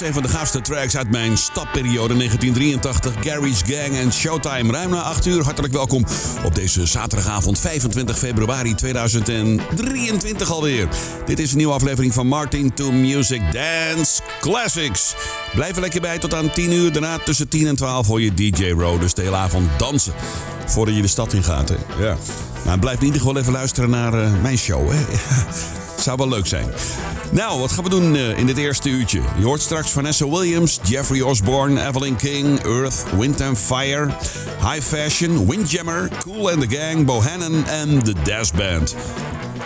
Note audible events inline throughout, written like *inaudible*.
Een van de gaafste tracks uit mijn stapperiode 1983. Gary's Gang en Showtime. Ruim na 8 uur. Hartelijk welkom op deze zaterdagavond 25 februari 2023 alweer. Dit is een nieuwe aflevering van Martin to Music Dance Classics. Blijf er lekker bij tot aan 10 uur. Daarna tussen 10 en 12 hoor je DJ Row dus de hele avond dansen. Voordat je de stad in gaat. Ja. Maar blijf in ieder geval even luisteren naar uh, mijn show. Hè? *laughs* Zou wel leuk zijn. Nou, wat gaan we doen uh, in dit eerste uurtje? Je hoort straks Vanessa Williams, Jeffrey Osborne, Evelyn King, Earth, Wind and Fire, High Fashion, Windjammer, Cool and the Gang, Bohannon en The Dash Band.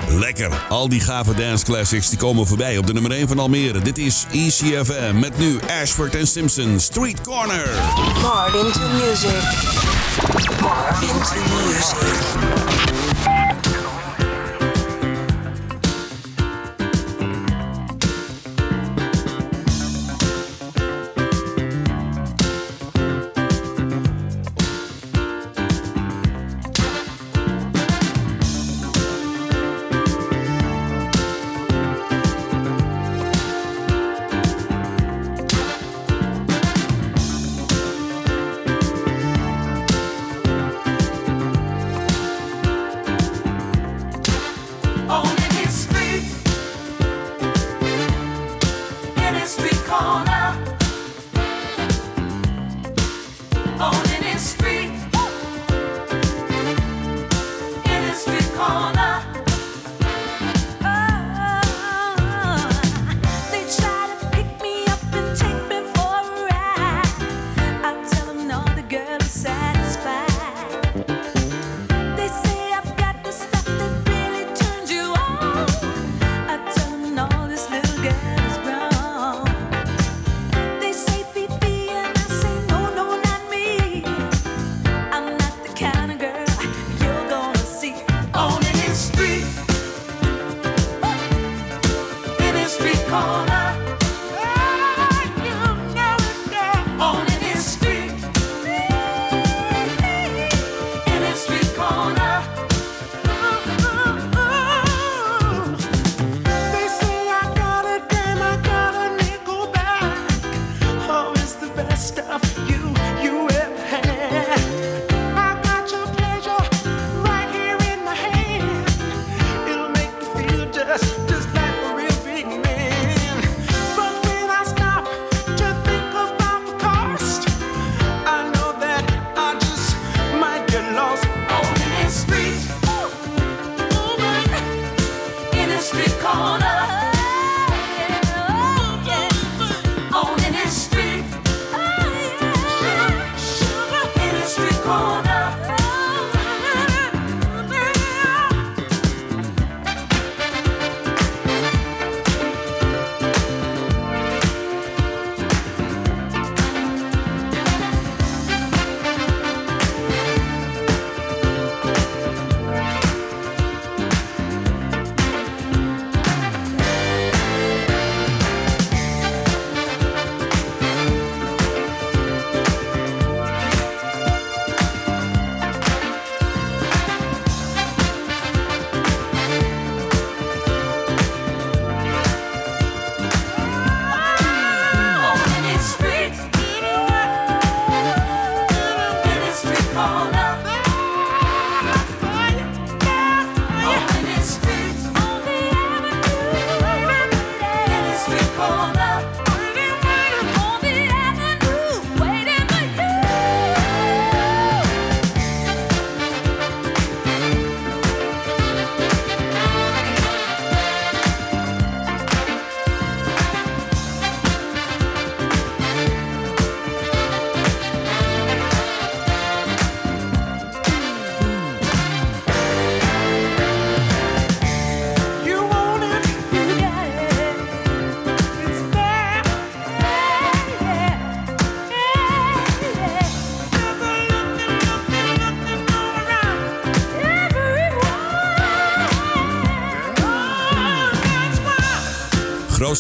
Lekker. Al die gave dance classics die komen voorbij op de nummer 1 van Almere. Dit is ECFM met nu Ashford en Simpson Street Corner. Martin to music. Martin to music.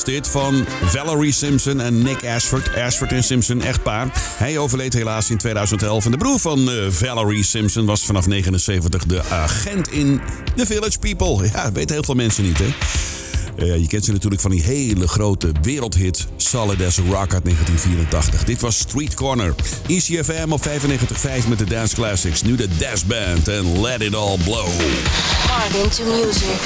Dit van Valerie Simpson en Nick Ashford. Ashford en Simpson, echtpaar. Hij overleed helaas in 2011. En de broer van uh, Valerie Simpson was vanaf 79 de agent in The Village People. Ja, weten heel veel mensen niet, hè? Uh, je kent ze natuurlijk van die hele grote wereldhit Solid as a Rock uit 1984. Dit was Street Corner. ECFM op 95.5 met de Dance Classics. Nu de Dash Band en Let It All Blow. Hard into music.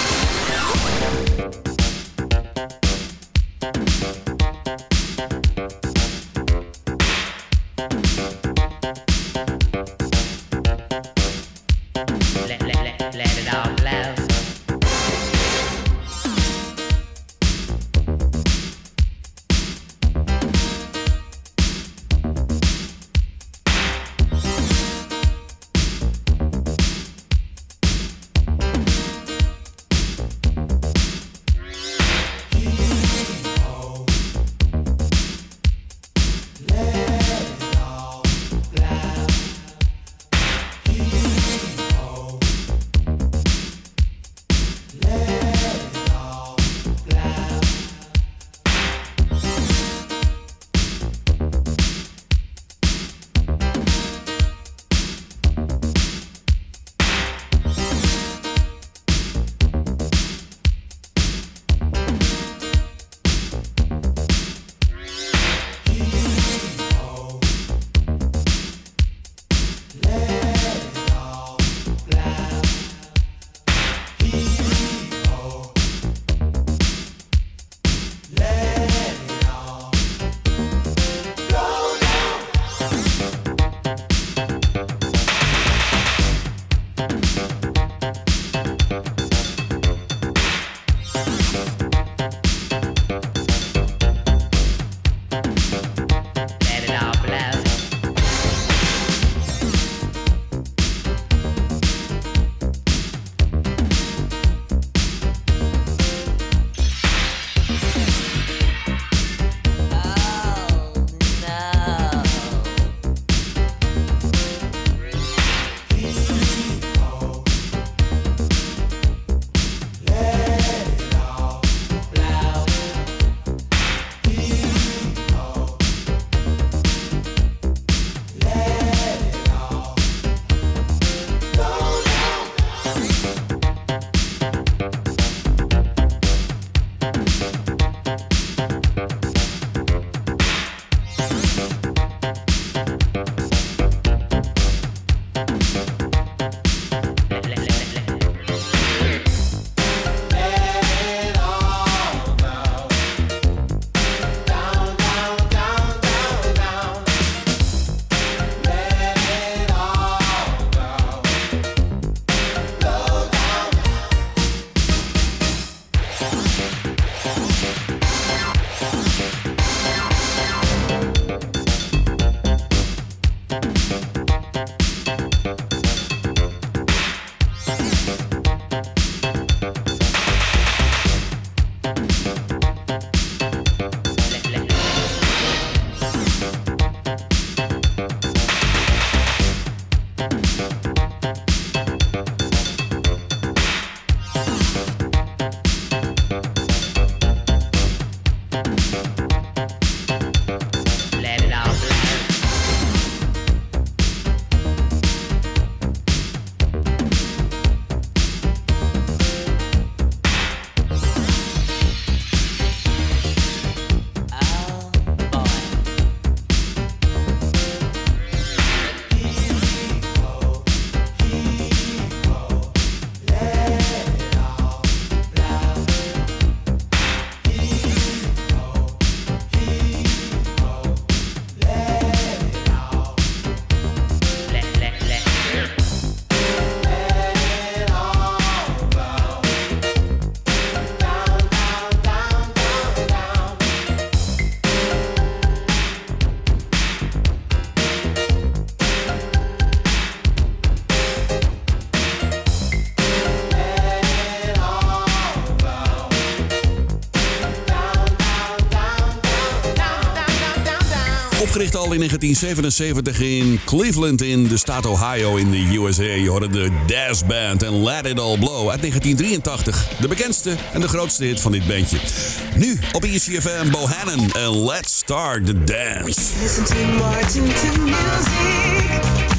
Opgericht al in 1977 in Cleveland in de staat Ohio in de USA. Je hoorde de Dash Band en Let It All Blow uit 1983. De bekendste en de grootste hit van dit bandje. Nu op ECFM Bohannon en Let's Start the Dance. Listen to Martin to music.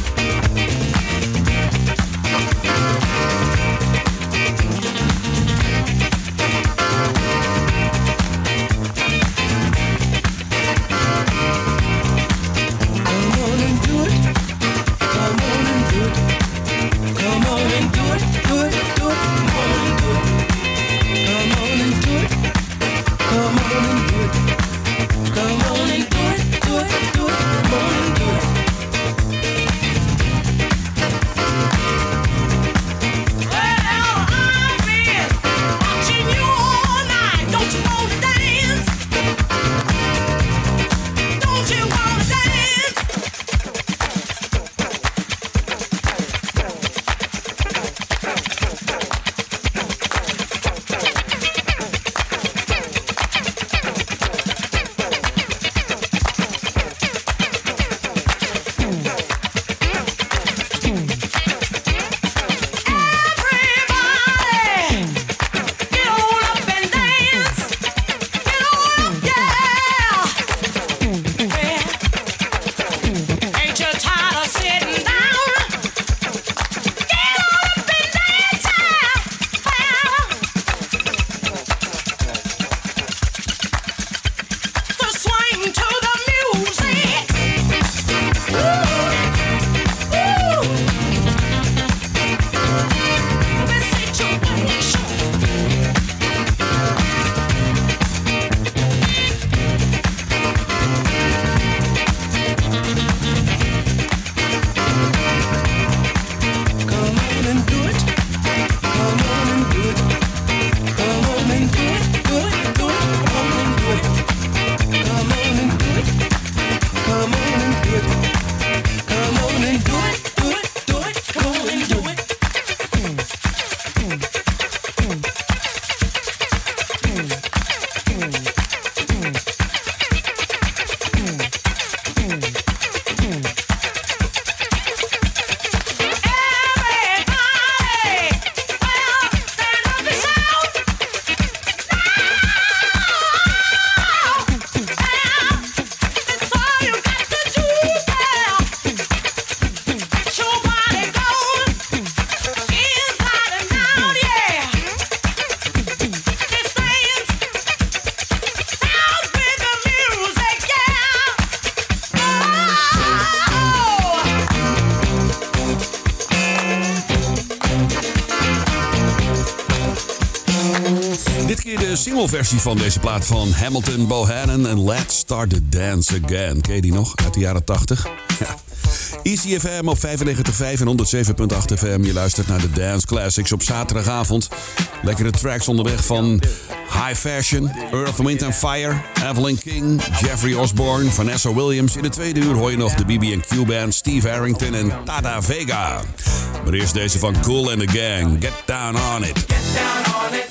Singleversie van deze plaat van Hamilton Bohannon en Let's Start the Dance Again. Ken je die nog uit de jaren 80? Ja. Easy FM op 95.5 en 107.8 FM. Je luistert naar de Dance Classics op zaterdagavond. Lekkere tracks onderweg van High Fashion, Earth, Wind and Fire, Evelyn King, Jeffrey Osborne, Vanessa Williams. In de tweede uur hoor je nog de BB&Q Band, Steve Harrington en Tada Vega. Maar eerst deze van Cool and the Gang, Get Down On It. Get down on it.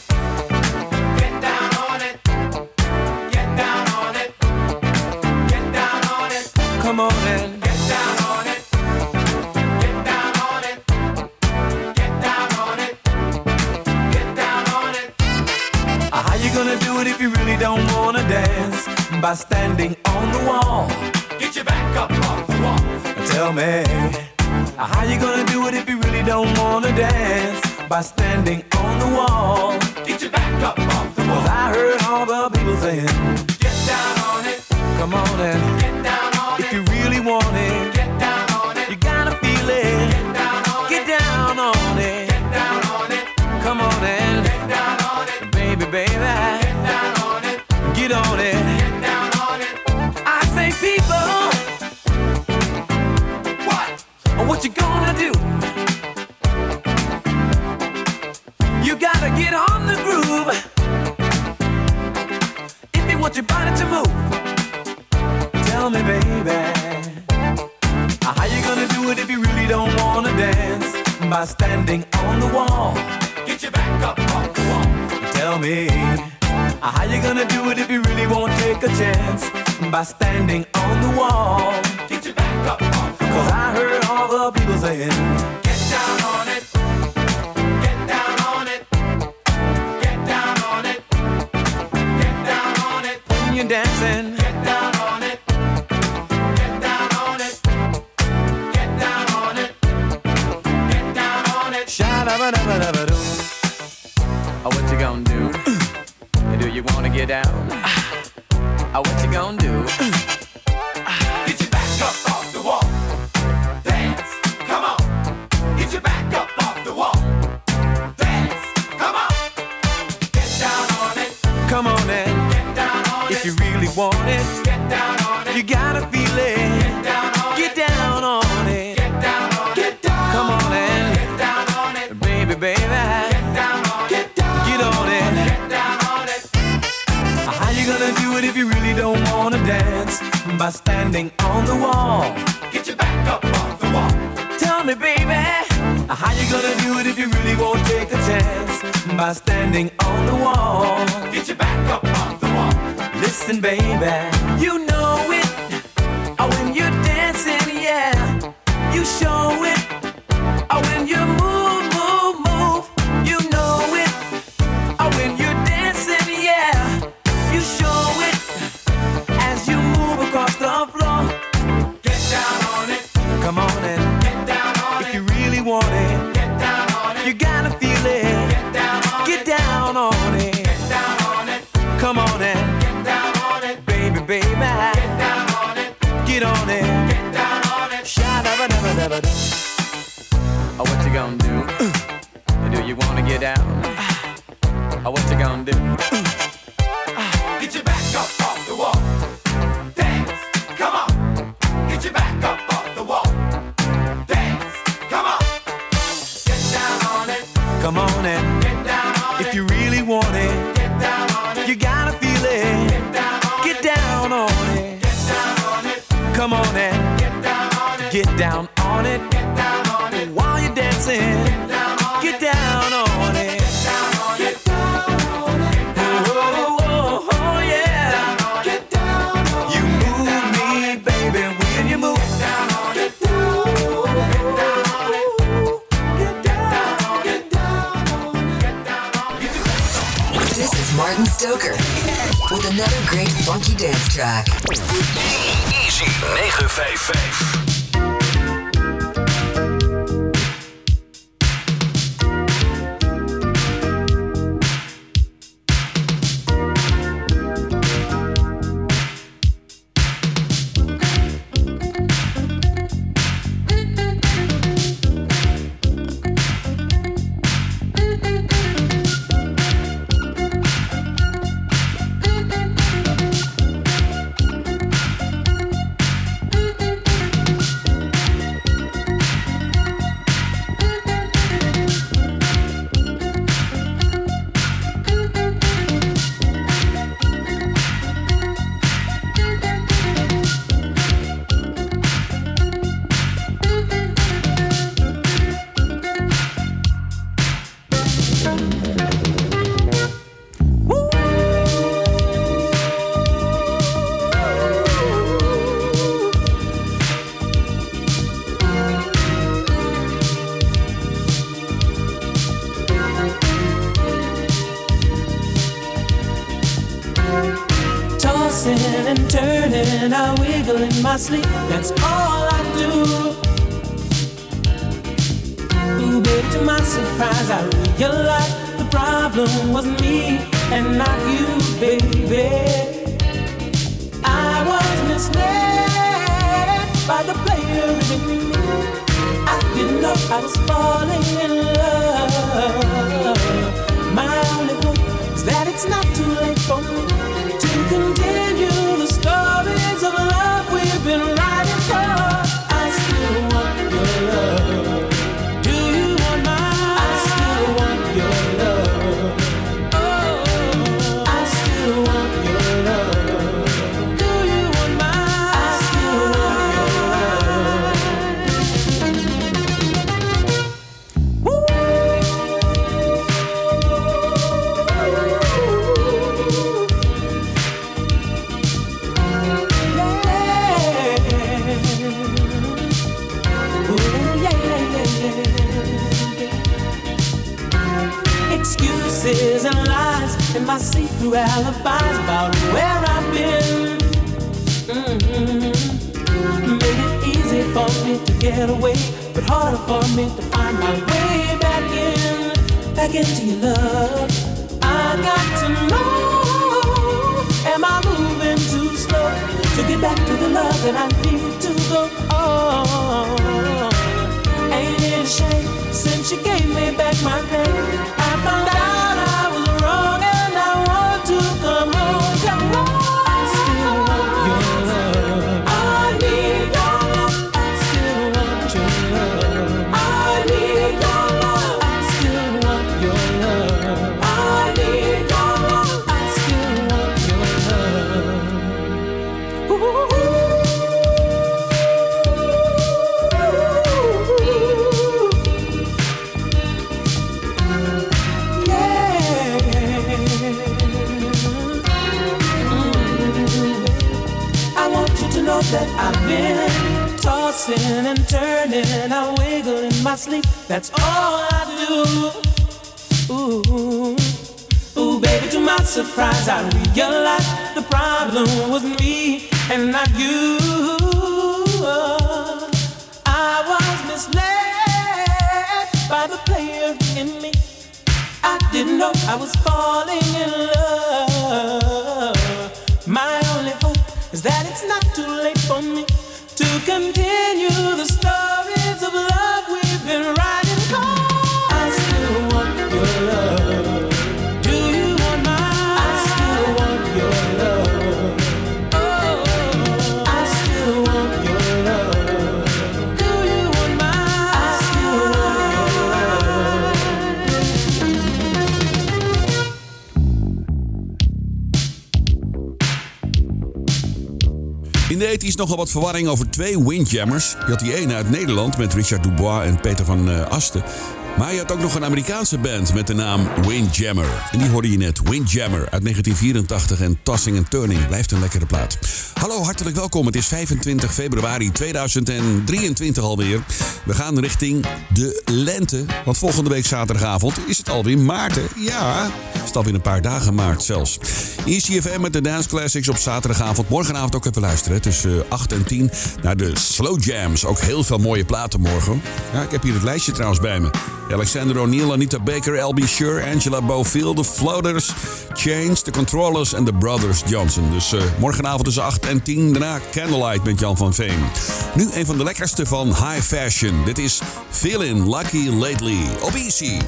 Don't wanna dance? By standing on the wall. Get your back up off the wall. Tell me. How you gonna do it if you really don't wanna dance? By standing on the wall. Get your back up off the wall. 'Cause I heard all the people saying, Get down on it. Come on and get down on if it. If you really want it, get Get on it. Get down on it. I say people. What? What you gonna do? You gotta get on the groove. If you want your body to move, tell me, baby. How you gonna do it if you really don't wanna dance? By standing on the wall. Get your back up off the wall. Tell me. Uh, how you gonna do it if you really won't take a chance? By standing on the wall. Get your back up off. Cause I heard all the people saying, Get down on it. Get down on it. Get down on it. Get down on it. When you're dancing. I wiggle in my sleep. That's all I do. Ooh, baby, to my surprise, I realized the problem was me and not you, baby. I was misled by the player in me. I didn't know I was falling in love. My only hope is that it's not my alibis about where I've been. Mhm. Made it easy for me to get away, but harder for me to find my way back in, back into your love. I got to know, am I moving too slow to get back to the love that I need to go on? Ain't it a shame since you gave me back my name? Turning. I wiggle in my sleep. That's all I do. Ooh, ooh, baby, to my surprise, I realized the problem was me and not you. I was misled by the player in me. I didn't know I was falling in love. My only hope is that it's not too late for me to continue the stories In de 80s nogal wat verwarring over twee Windjammers. Je had die ene uit Nederland met Richard Dubois en Peter van eh, Asten. Maar je had ook nog een Amerikaanse band met de naam Windjammer. En die hoorde je net, Windjammer uit 1984 en Tossing and Turning. Blijft een lekkere plaat. Hallo, hartelijk welkom. Het is 25 februari 2023 alweer. We gaan richting de lente. Want volgende week zaterdagavond is het alweer maart. Ja, het alweer een paar dagen maart zelfs. ECFM met de Dance Classics op zaterdagavond. Morgenavond ook even luisteren. Tussen 8 en 10 naar de Slow Jams. Ook heel veel mooie platen morgen. Ja, ik heb hier het lijstje trouwens bij me. Alexander O'Neill, Anita Baker, L.B. Sure, Angela Bofield, The Floaters, Chains, The Controllers en The Brothers Johnson. Dus eh, morgenavond tussen 8 en 10. Daarna Candlelight met Jan van Veen. Nu een van de lekkerste van High Fashion. Dit is Feeling Lucky Lately op Easy.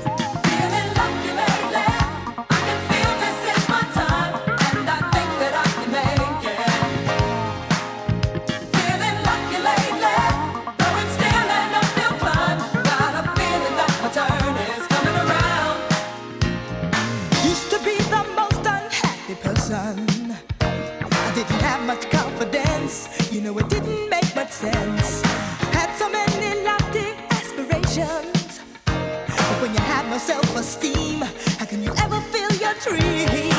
self-esteem. How can you ever feel your dream?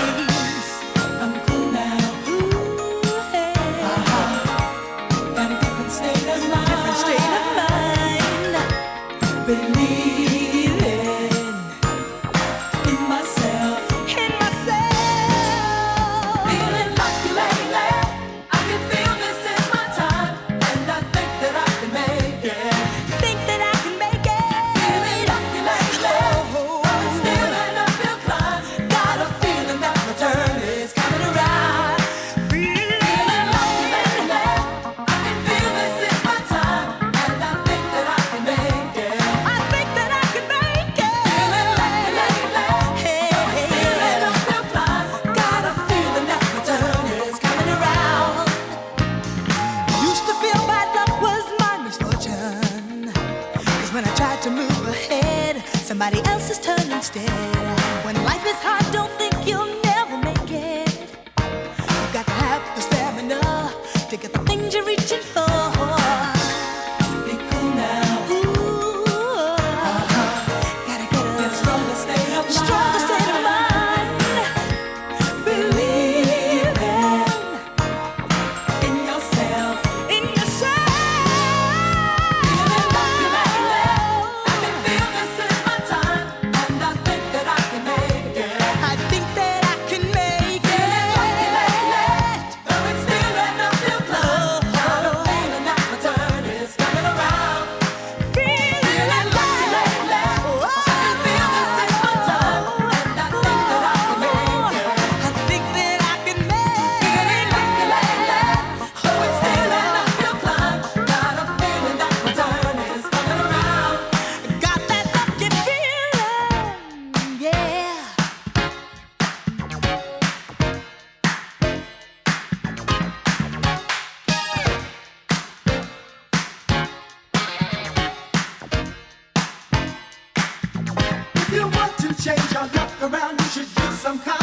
change your luck around, you should do some kind.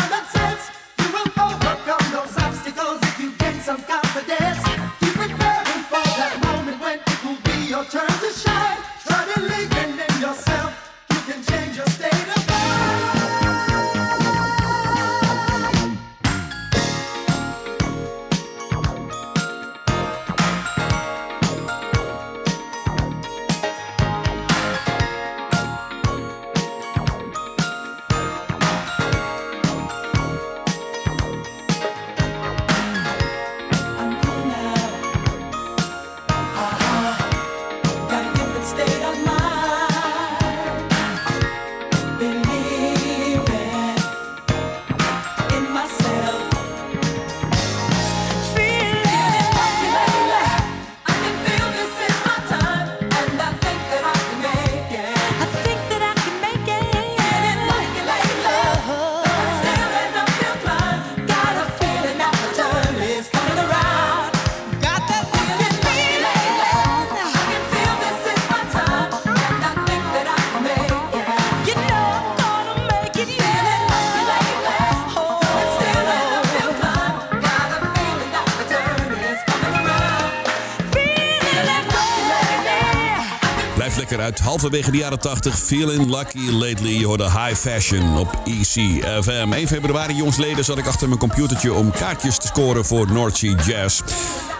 halverwege de jaren 80. Feeling lucky lately. Je hoorde high fashion op ECFM. 1 februari jongsleden zat ik achter mijn computertje om kaartjes te scoren voor North Sea Jazz.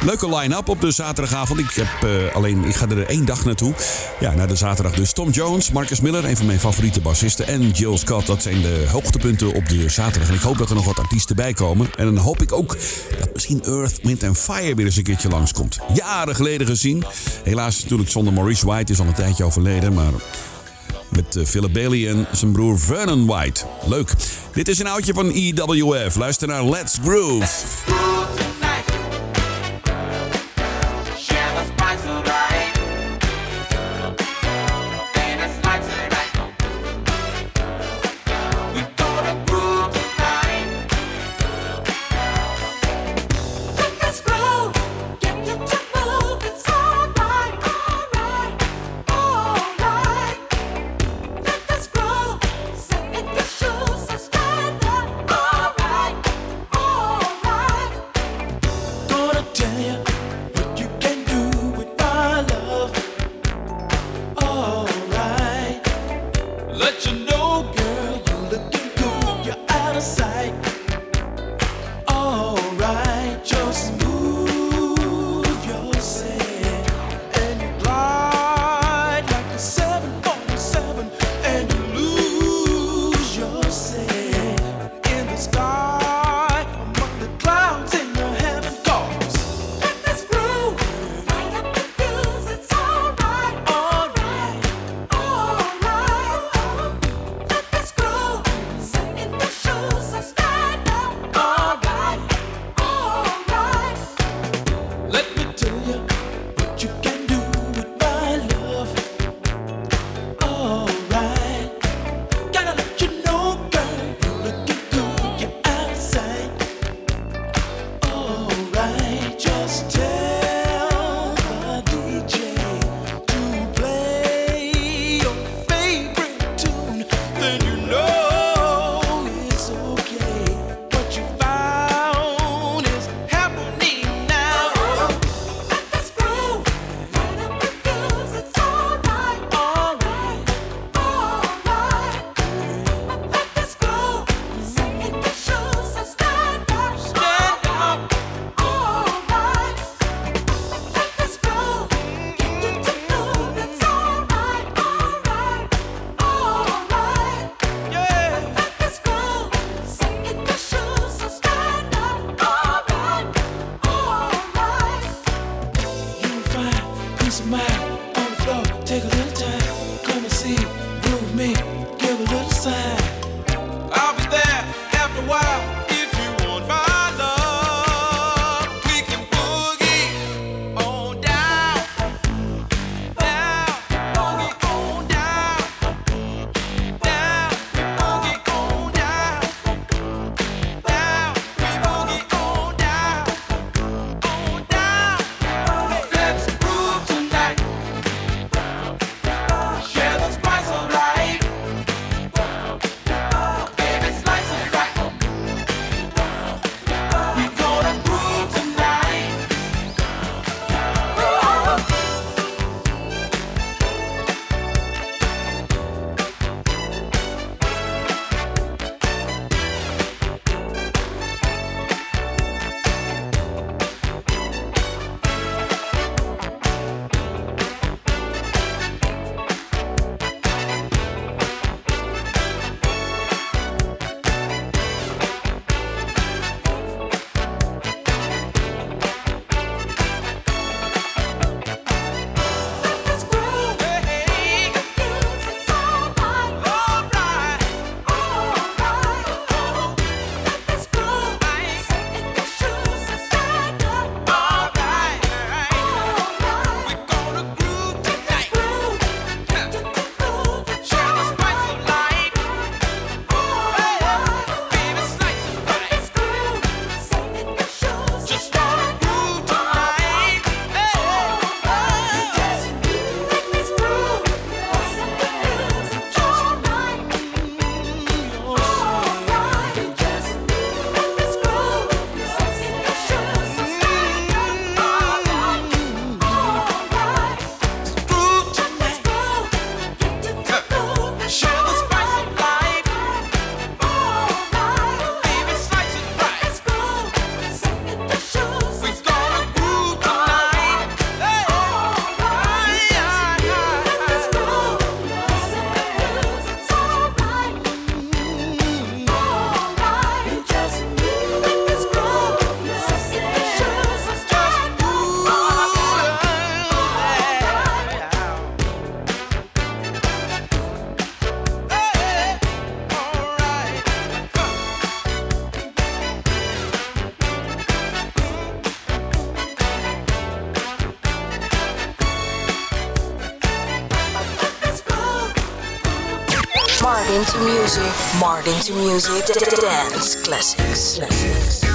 Leuke line-up op de zaterdagavond. Ik, heb, eh, alleen, ik ga er één dag naartoe. Ja, naar de zaterdag dus. Tom Jones, Marcus Miller, een van mijn favoriete bassisten. En Jill Scott, dat zijn de hoogtepunten op de zaterdag. En ik hoop dat er nog wat artiesten bij komen. En dan hoop ik ook dat misschien Earth, Wind and Fire weer eens een keertje langskomt. Jaren geleden gezien. Helaas natuurlijk zonder Maurice White. Is al een tijdje overleden, maar... Met eh, Philip Bailey en zijn broer Vernon White. Leuk. Dit is een oudje van EWF. Luister naar Let's Groove. Let's groove. To Music. Martin to Music. Dance Classics. Classics.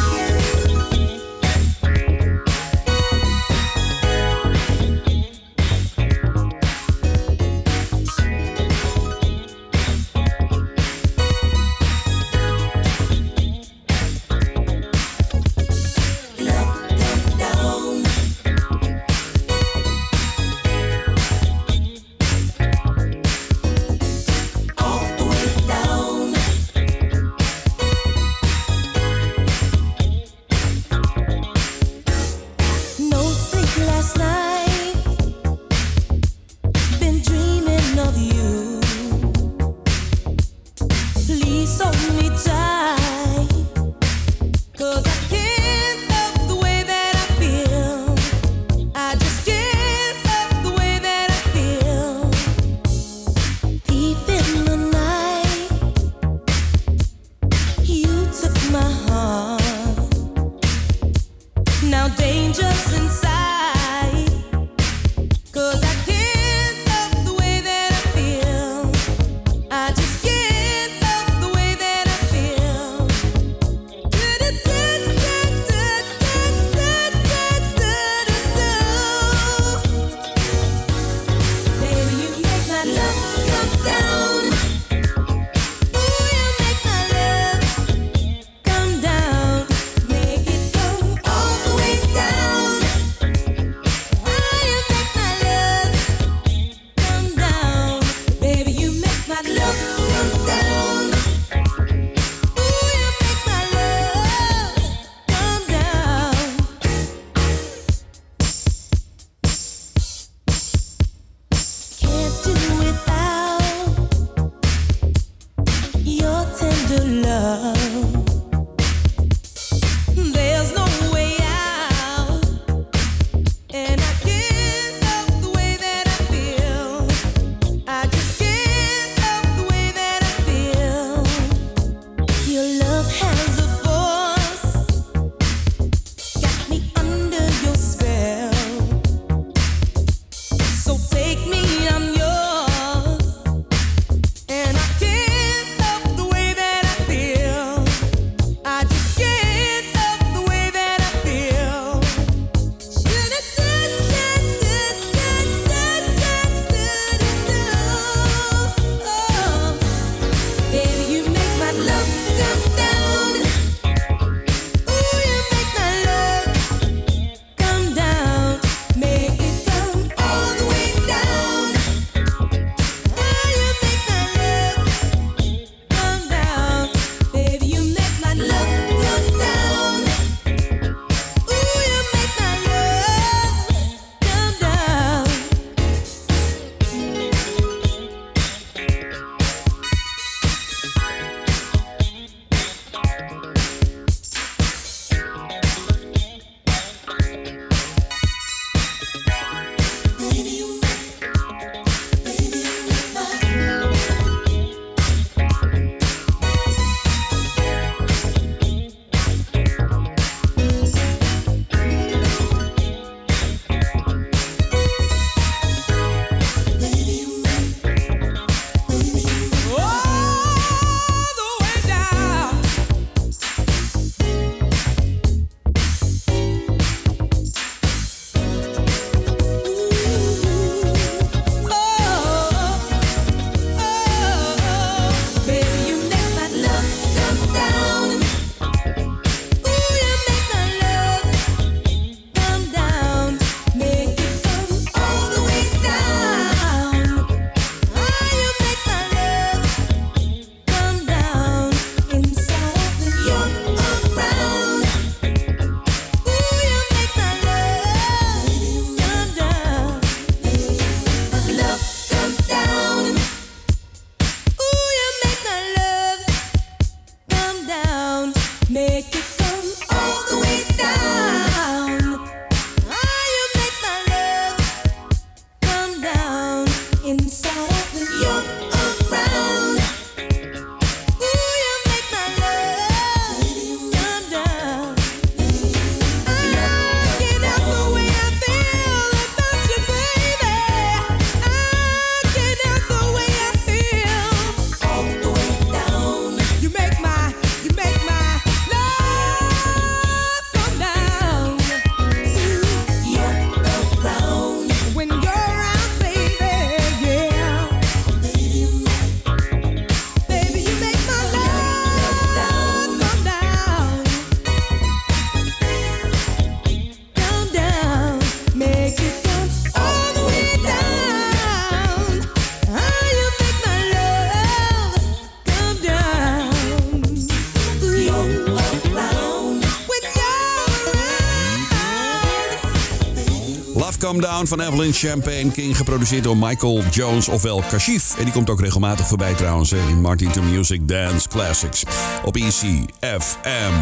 Come Down van Evelyn Champagne King, geproduceerd door Michael Jones, ofwel Kashif. En die komt ook regelmatig voorbij trouwens in Martin to Music Dance Classics op ECFM.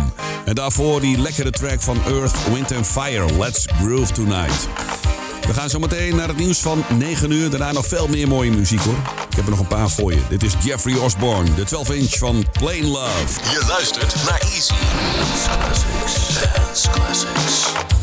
En daarvoor die lekkere track van Earth, Wind and Fire, Let's Groove Tonight. We gaan zo meteen naar het nieuws van 9 uur. Daarna nog veel meer mooie muziek hoor. Ik heb er nog een paar voor je. Dit is Jeffrey Osborne, de 12-inch van Plain Love. Je luistert naar Easy. Classics. Dance Classics.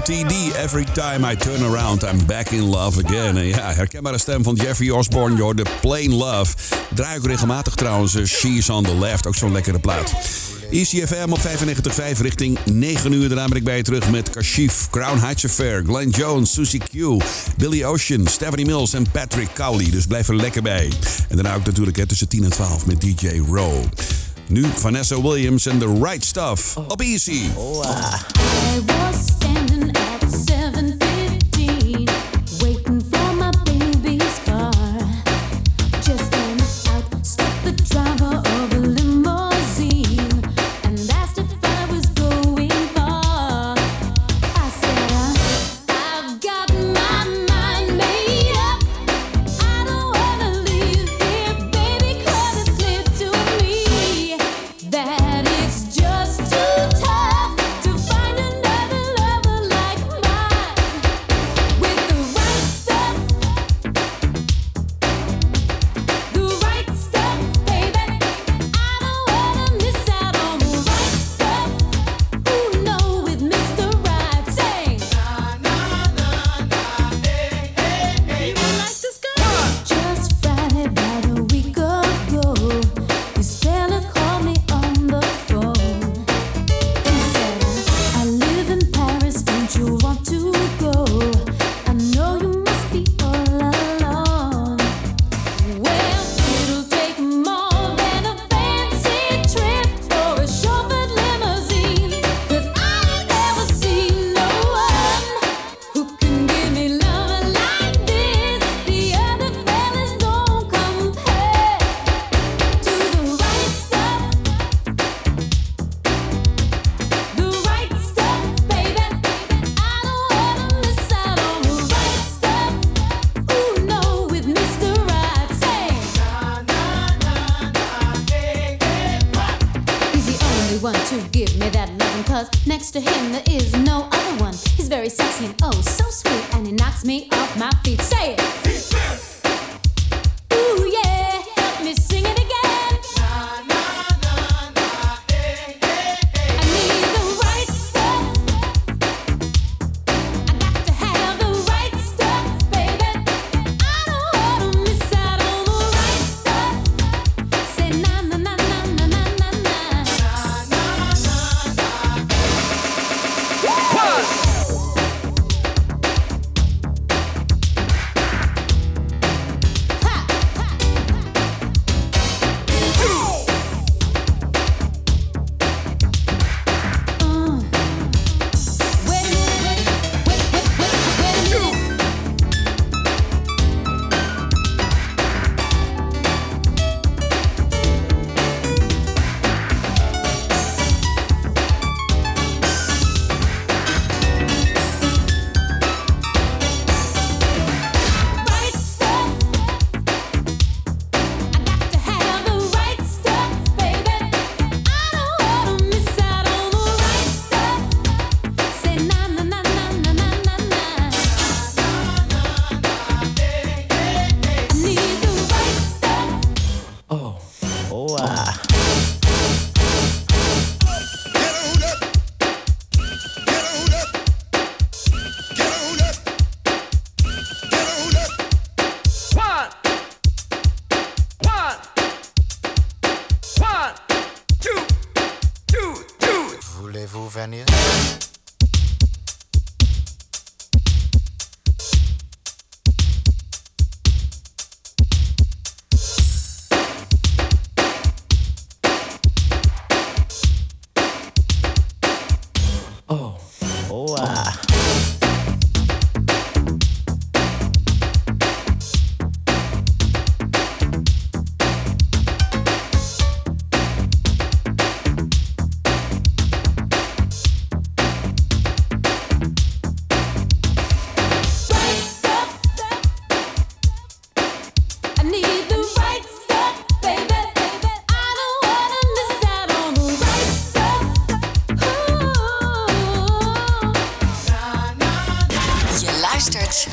TD. Every time I turn around, I'm back in love again. En ja, herkenbare stem van Jeffrey Osborne, joh, de Plain Love. Draai ook regelmatig trouwens eh, She's on the Left, ook zo'n lekkere plaat. ECFM op 95.5 richting 9 uur. Daarna ben ik bij je terug met Kashif, Crown Heights Affair, Glenn Jones, Susie Q, Billy Ocean, Stephanie Mills en Patrick Cowley. Dus blijf er lekker bij. En daarna ook natuurlijk hè, tussen 10 en 12 met DJ Rowe. Nu Vanessa Williams en The Right Stuff oh. op Easy.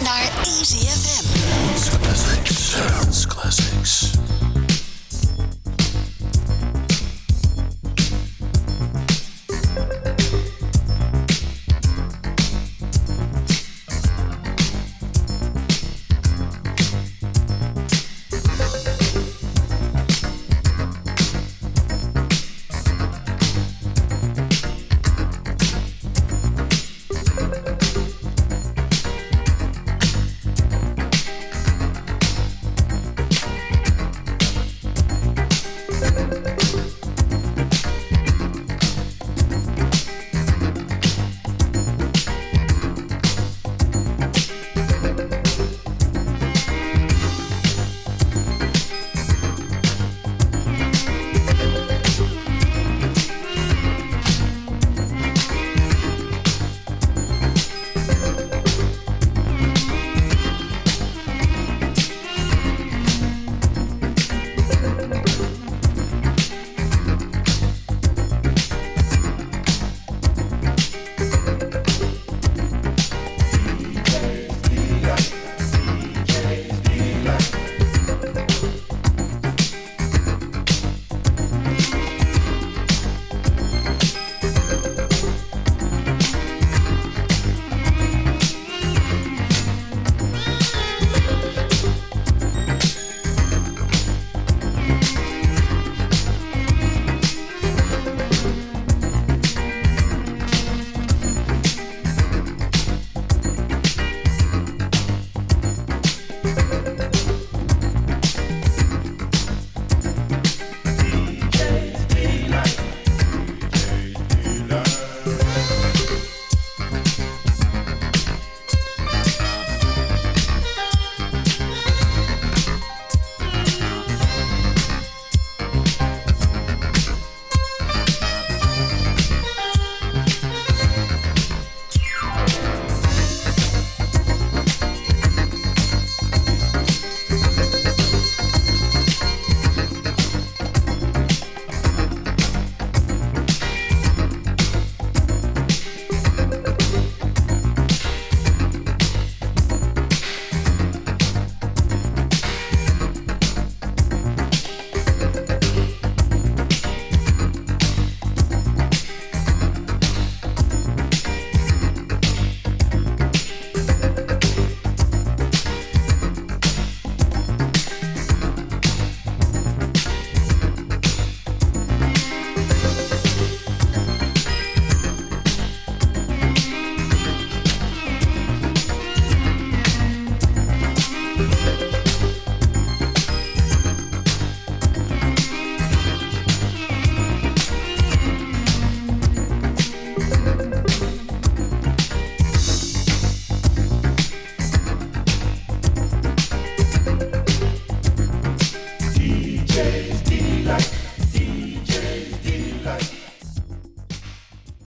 naar Easy Dance Classics. Dance Classics.